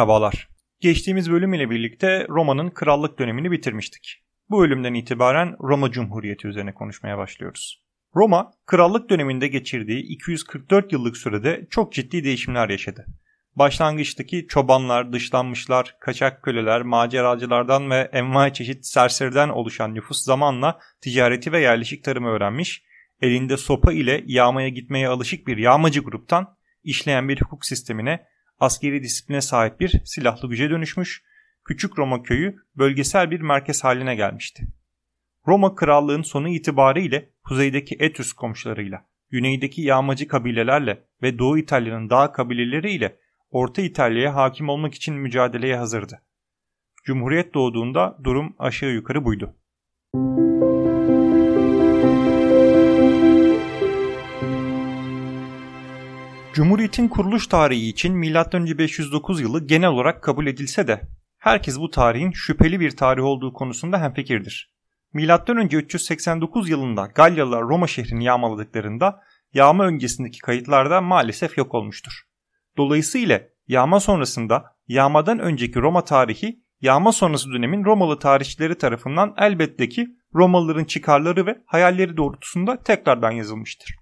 Merhabalar. Geçtiğimiz bölüm ile birlikte Roma'nın krallık dönemini bitirmiştik. Bu bölümden itibaren Roma Cumhuriyeti üzerine konuşmaya başlıyoruz. Roma, krallık döneminde geçirdiği 244 yıllık sürede çok ciddi değişimler yaşadı. Başlangıçtaki çobanlar, dışlanmışlar, kaçak köleler, maceracılardan ve envai çeşit serseriden oluşan nüfus zamanla ticareti ve yerleşik tarımı öğrenmiş, elinde sopa ile yağmaya gitmeye alışık bir yağmacı gruptan işleyen bir hukuk sistemine, askeri disipline sahip bir silahlı güce dönüşmüş, Küçük Roma köyü bölgesel bir merkez haline gelmişti. Roma krallığın sonu itibariyle kuzeydeki Etrus komşularıyla, güneydeki yağmacı kabilelerle ve Doğu İtalya'nın dağ kabileleriyle Orta İtalya'ya hakim olmak için mücadeleye hazırdı. Cumhuriyet doğduğunda durum aşağı yukarı buydu. Cumhuriyetin kuruluş tarihi için M.Ö. 509 yılı genel olarak kabul edilse de herkes bu tarihin şüpheli bir tarih olduğu konusunda hemfikirdir. M.Ö. 389 yılında Galyalılar Roma şehrini yağmaladıklarında yağma öncesindeki kayıtlarda maalesef yok olmuştur. Dolayısıyla yağma sonrasında yağmadan önceki Roma tarihi yağma sonrası dönemin Romalı tarihçileri tarafından elbette ki Romalıların çıkarları ve hayalleri doğrultusunda tekrardan yazılmıştır.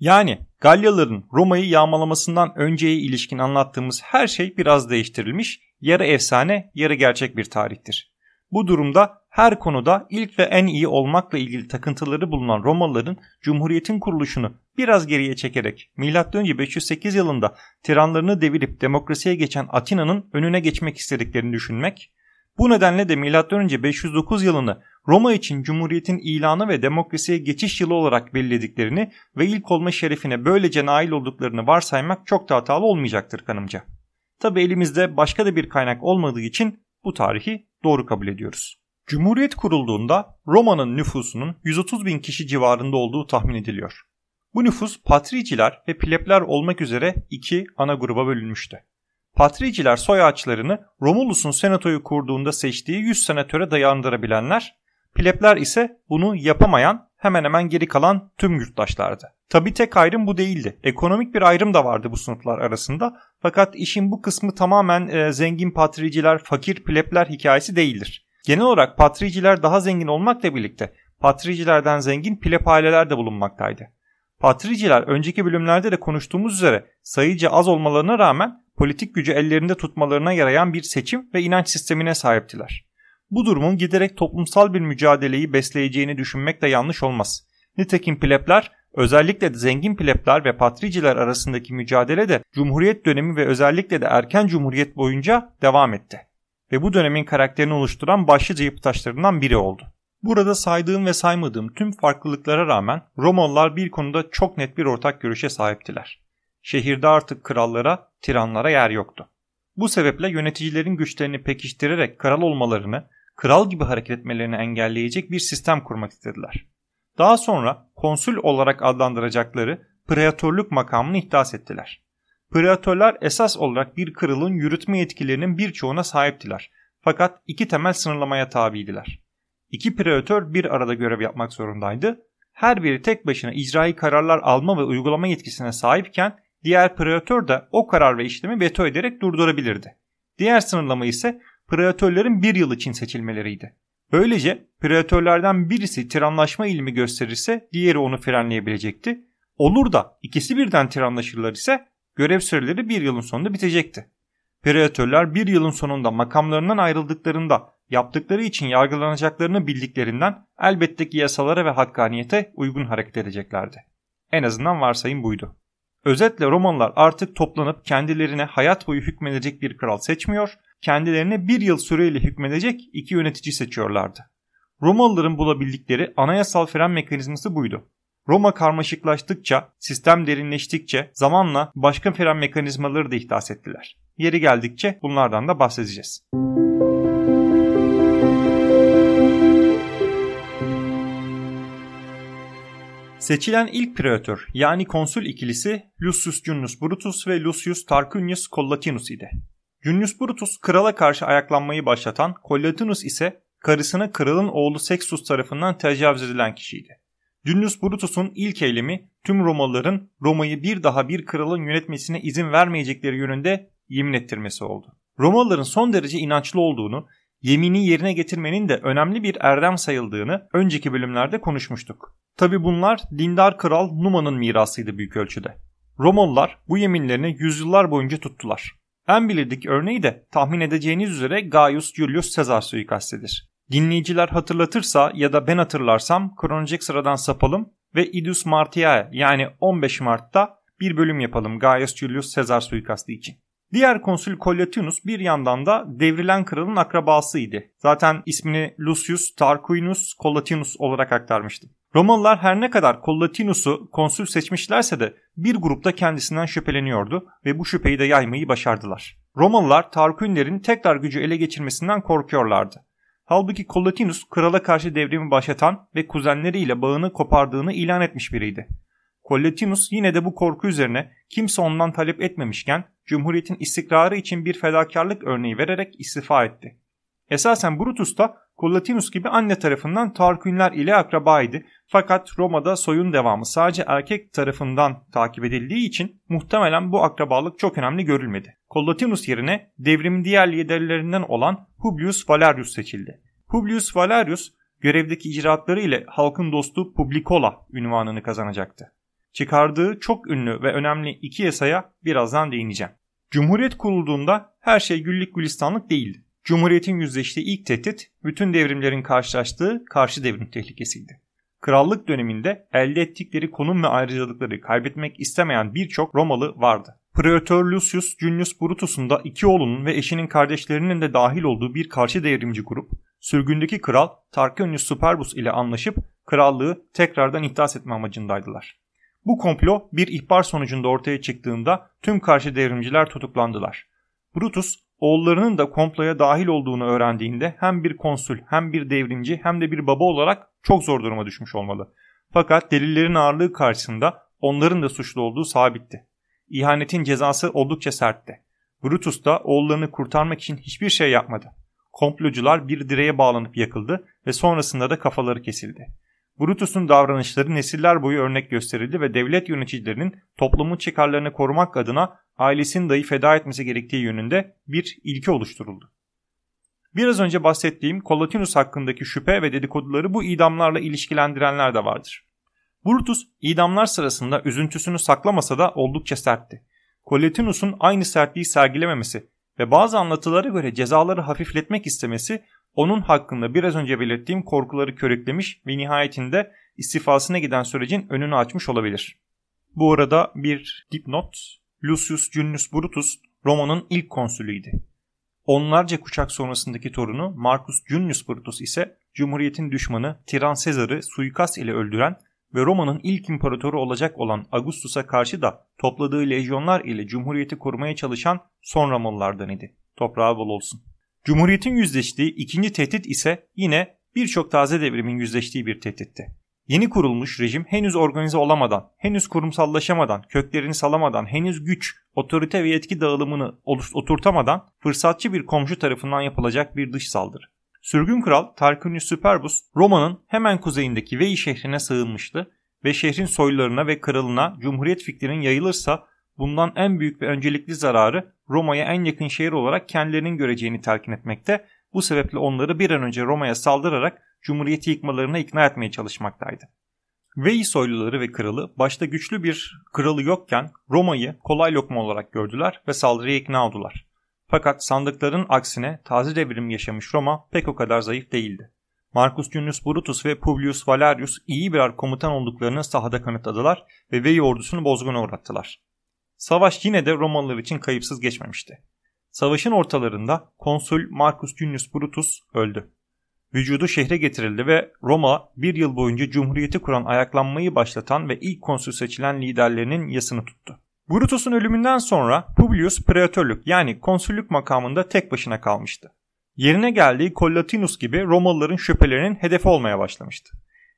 Yani Galyalıların Roma'yı yağmalamasından önceye ilişkin anlattığımız her şey biraz değiştirilmiş, yarı efsane, yarı gerçek bir tarihtir. Bu durumda her konuda ilk ve en iyi olmakla ilgili takıntıları bulunan Romalıların Cumhuriyet'in kuruluşunu biraz geriye çekerek M.Ö. 508 yılında tiranlarını devirip demokrasiye geçen Atina'nın önüne geçmek istediklerini düşünmek, bu nedenle de M.Ö. 509 yılını Roma için Cumhuriyet'in ilanı ve demokrasiye geçiş yılı olarak belirlediklerini ve ilk olma şerefine böylece nail olduklarını varsaymak çok da hatalı olmayacaktır kanımca. Tabi elimizde başka da bir kaynak olmadığı için bu tarihi doğru kabul ediyoruz. Cumhuriyet kurulduğunda Roma'nın nüfusunun 130 bin kişi civarında olduğu tahmin ediliyor. Bu nüfus patriciler ve plebler olmak üzere iki ana gruba bölünmüştü. Patriciler soy ağaçlarını Romulus'un senatoyu kurduğunda seçtiği 100 senatöre dayandırabilenler, plebler ise bunu yapamayan hemen hemen geri kalan tüm yurttaşlardı. Tabi tek ayrım bu değildi. Ekonomik bir ayrım da vardı bu sınıflar arasında. Fakat işin bu kısmı tamamen e, zengin patriciler, fakir plebler hikayesi değildir. Genel olarak patriciler daha zengin olmakla birlikte patricilerden zengin pleb aileler de bulunmaktaydı. Patriciler önceki bölümlerde de konuştuğumuz üzere sayıca az olmalarına rağmen politik gücü ellerinde tutmalarına yarayan bir seçim ve inanç sistemine sahiptiler. Bu durumun giderek toplumsal bir mücadeleyi besleyeceğini düşünmek de yanlış olmaz. Nitekim plebler özellikle de zengin plebler ve patriciler arasındaki mücadele de Cumhuriyet dönemi ve özellikle de erken Cumhuriyet boyunca devam etti. Ve bu dönemin karakterini oluşturan başlıca yapı taşlarından biri oldu. Burada saydığım ve saymadığım tüm farklılıklara rağmen Romalılar bir konuda çok net bir ortak görüşe sahiptiler. Şehirde artık krallara, tiranlara yer yoktu. Bu sebeple yöneticilerin güçlerini pekiştirerek kral olmalarını, kral gibi hareket etmelerini engelleyecek bir sistem kurmak istediler. Daha sonra konsül olarak adlandıracakları preatörlük makamını ihdas ettiler. Preatörler esas olarak bir kralın yürütme yetkilerinin birçoğuna sahiptiler. Fakat iki temel sınırlamaya tabiydiler. İki preatör bir arada görev yapmak zorundaydı. Her biri tek başına icraî kararlar alma ve uygulama yetkisine sahipken diğer preatör de o karar ve işlemi veto ederek durdurabilirdi. Diğer sınırlama ise preatörlerin bir yıl için seçilmeleriydi. Böylece preatörlerden birisi tiranlaşma ilmi gösterirse diğeri onu frenleyebilecekti. Olur da ikisi birden tiranlaşırlar ise görev süreleri bir yılın sonunda bitecekti. Preatörler bir yılın sonunda makamlarından ayrıldıklarında yaptıkları için yargılanacaklarını bildiklerinden elbette ki yasalara ve hakkaniyete uygun hareket edeceklerdi. En azından varsayım buydu. Özetle Romalılar artık toplanıp kendilerine hayat boyu hükmedecek bir kral seçmiyor, kendilerine bir yıl süreyle hükmedecek iki yönetici seçiyorlardı. Romalıların bulabildikleri anayasal fren mekanizması buydu. Roma karmaşıklaştıkça, sistem derinleştikçe zamanla başka fren mekanizmaları da ihdas ettiler. Yeri geldikçe bunlardan da bahsedeceğiz. Seçilen ilk preatör yani konsül ikilisi Lucius Junius Brutus ve Lucius Tarquinius Collatinus idi. Junius Brutus krala karşı ayaklanmayı başlatan, Collatinus ise karısına kralın oğlu Sextus tarafından tecavüz edilen kişiydi. Junius Brutus'un ilk eylemi tüm Romalıların Roma'yı bir daha bir kralın yönetmesine izin vermeyecekleri yönünde yemin ettirmesi oldu. Romalıların son derece inançlı olduğunu, yemini yerine getirmenin de önemli bir erdem sayıldığını önceki bölümlerde konuşmuştuk. Tabi bunlar dindar kral Numa'nın mirasıydı büyük ölçüde. Romalılar bu yeminlerini yüzyıllar boyunca tuttular. En bilirdik örneği de tahmin edeceğiniz üzere Gaius Julius Caesar suikastidir. Dinleyiciler hatırlatırsa ya da ben hatırlarsam kronolojik sıradan sapalım ve Idus Martiae yani 15 Mart'ta bir bölüm yapalım Gaius Julius Caesar suikastı için. Diğer konsül Collatinus bir yandan da devrilen kralın akrabasıydı. Zaten ismini Lucius Tarquinius Collatinus olarak aktarmıştı. Romalılar her ne kadar Collatinus'u konsül seçmişlerse de bir grupta kendisinden şüpheleniyordu ve bu şüpheyi de yaymayı başardılar. Romalılar Tarquinlerin tekrar gücü ele geçirmesinden korkuyorlardı. Halbuki Collatinus krala karşı devrimi başlatan ve kuzenleriyle bağını kopardığını ilan etmiş biriydi. Collatinus yine de bu korku üzerine kimse ondan talep etmemişken Cumhuriyet'in istikrarı için bir fedakarlık örneği vererek istifa etti. Esasen Brutus da Collatinus gibi anne tarafından Tarquinler ile akrabaydı fakat Roma'da soyun devamı sadece erkek tarafından takip edildiği için muhtemelen bu akrabalık çok önemli görülmedi. Collatinus yerine devrimin diğer liderlerinden olan Publius Valerius seçildi. Publius Valerius görevdeki icraatları ile halkın dostu Publicola ünvanını kazanacaktı. Çıkardığı çok ünlü ve önemli iki yasaya birazdan değineceğim. Cumhuriyet kurulduğunda her şey güllük gülistanlık değildi. Cumhuriyetin yüzleştiği ilk tehdit bütün devrimlerin karşılaştığı karşı devrim tehlikesiydi. Krallık döneminde elde ettikleri konum ve ayrıcalıkları kaybetmek istemeyen birçok Romalı vardı. Praetor Lucius Junius Brutus'un da iki oğlunun ve eşinin kardeşlerinin de dahil olduğu bir karşı devrimci grup, sürgündeki kral Tarquinius Superbus ile anlaşıp krallığı tekrardan ihdas etme amacındaydılar. Bu komplo bir ihbar sonucunda ortaya çıktığında tüm karşı devrimciler tutuklandılar. Brutus oğullarının da komploya dahil olduğunu öğrendiğinde hem bir konsül hem bir devrimci hem de bir baba olarak çok zor duruma düşmüş olmalı. Fakat delillerin ağırlığı karşısında onların da suçlu olduğu sabitti. İhanetin cezası oldukça sertti. Brutus da oğullarını kurtarmak için hiçbir şey yapmadı. Komplocular bir direğe bağlanıp yakıldı ve sonrasında da kafaları kesildi. Brutus'un davranışları nesiller boyu örnek gösterildi ve devlet yöneticilerinin toplumun çıkarlarını korumak adına ailesini dahi feda etmesi gerektiği yönünde bir ilke oluşturuldu. Biraz önce bahsettiğim Collatinus hakkındaki şüphe ve dedikoduları bu idamlarla ilişkilendirenler de vardır. Brutus idamlar sırasında üzüntüsünü saklamasa da oldukça sertti. Collatinus'un aynı sertliği sergilememesi ve bazı anlatılara göre cezaları hafifletmek istemesi onun hakkında biraz önce belirttiğim korkuları körüklemiş ve nihayetinde istifasına giden sürecin önünü açmış olabilir. Bu arada bir dipnot, Lucius Junius Brutus Roma'nın ilk konsülüydü. Onlarca kuşak sonrasındaki torunu Marcus Junius Brutus ise Cumhuriyet'in düşmanı Tiran Sezar'ı suikast ile öldüren ve Roma'nın ilk imparatoru olacak olan Augustus'a karşı da topladığı lejyonlar ile Cumhuriyeti korumaya çalışan son Romalılardan idi. Toprağı bol olsun. Cumhuriyetin yüzleştiği ikinci tehdit ise yine birçok taze devrimin yüzleştiği bir tehditti. Yeni kurulmuş rejim henüz organize olamadan, henüz kurumsallaşamadan, köklerini salamadan, henüz güç, otorite ve yetki dağılımını oturtamadan fırsatçı bir komşu tarafından yapılacak bir dış saldırı. Sürgün kral Tarquinius Superbus Roma'nın hemen kuzeyindeki Veii şehrine sığınmıştı ve şehrin soylarına ve kralına cumhuriyet fikrinin yayılırsa bundan en büyük ve öncelikli zararı Roma'ya en yakın şehir olarak kendilerinin göreceğini telkin etmekte. Bu sebeple onları bir an önce Roma'ya saldırarak Cumhuriyeti yıkmalarına ikna etmeye çalışmaktaydı. Veii soyluları ve kralı başta güçlü bir kralı yokken Roma'yı kolay lokma olarak gördüler ve saldırıya ikna oldular. Fakat sandıkların aksine taze devrim yaşamış Roma pek o kadar zayıf değildi. Marcus Junius Brutus ve Publius Valerius iyi birer komutan olduklarını sahada kanıtladılar ve Veii ordusunu bozguna uğrattılar. Savaş yine de Romalılar için kayıpsız geçmemişti. Savaşın ortalarında konsül Marcus Junius Brutus öldü. Vücudu şehre getirildi ve Roma bir yıl boyunca cumhuriyeti kuran ayaklanmayı başlatan ve ilk konsül seçilen liderlerinin yasını tuttu. Brutus'un ölümünden sonra Publius Praetörlük yani konsüllük makamında tek başına kalmıştı. Yerine geldiği Collatinus gibi Romalıların şüphelerinin hedefi olmaya başlamıştı.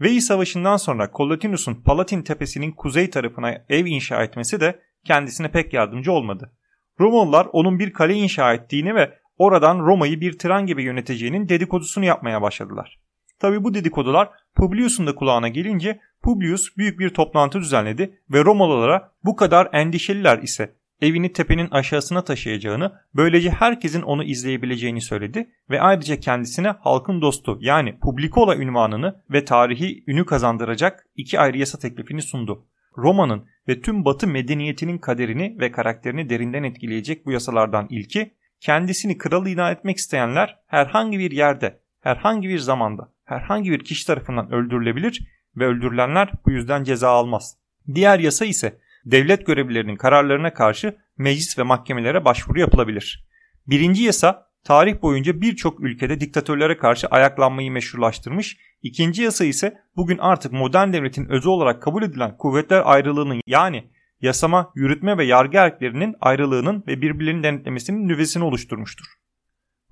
Veii Savaşı'ndan sonra Collatinus'un Palatin tepesinin kuzey tarafına ev inşa etmesi de kendisine pek yardımcı olmadı. Romalılar onun bir kale inşa ettiğini ve oradan Roma'yı bir tren gibi yöneteceğinin dedikodusunu yapmaya başladılar. Tabi bu dedikodular Publius'un da kulağına gelince Publius büyük bir toplantı düzenledi ve Romalılara bu kadar endişeliler ise evini tepenin aşağısına taşıyacağını, böylece herkesin onu izleyebileceğini söyledi ve ayrıca kendisine halkın dostu yani Publicola ünvanını ve tarihi ünü kazandıracak iki ayrı yasa teklifini sundu. Roma'nın ve tüm Batı medeniyetinin kaderini ve karakterini derinden etkileyecek bu yasalardan ilki, kendisini kral ilan etmek isteyenler herhangi bir yerde, herhangi bir zamanda, herhangi bir kişi tarafından öldürülebilir ve öldürülenler bu yüzden ceza almaz. Diğer yasa ise devlet görevlilerinin kararlarına karşı meclis ve mahkemelere başvuru yapılabilir. Birinci yasa tarih boyunca birçok ülkede diktatörlere karşı ayaklanmayı meşrulaştırmış, ikinci yasa ise bugün artık modern devletin özü olarak kabul edilen kuvvetler ayrılığının yani yasama, yürütme ve yargı erklerinin ayrılığının ve birbirlerini denetlemesinin nüvesini oluşturmuştur.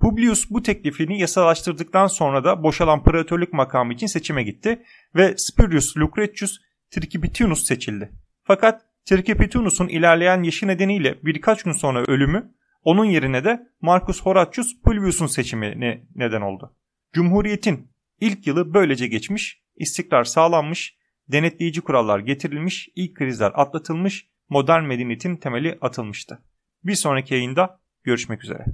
Publius bu teklifini yasalaştırdıktan sonra da boşalan preatörlük makamı için seçime gitti ve Spurius Lucretius Tricipitunus seçildi. Fakat Tricipitunus'un ilerleyen yaşı nedeniyle birkaç gün sonra ölümü onun yerine de Marcus Horatius Publius'un seçimine neden oldu. Cumhuriyetin ilk yılı böylece geçmiş, istikrar sağlanmış, denetleyici kurallar getirilmiş, ilk krizler atlatılmış, modern medeniyetin temeli atılmıştı. Bir sonraki yayında görüşmek üzere.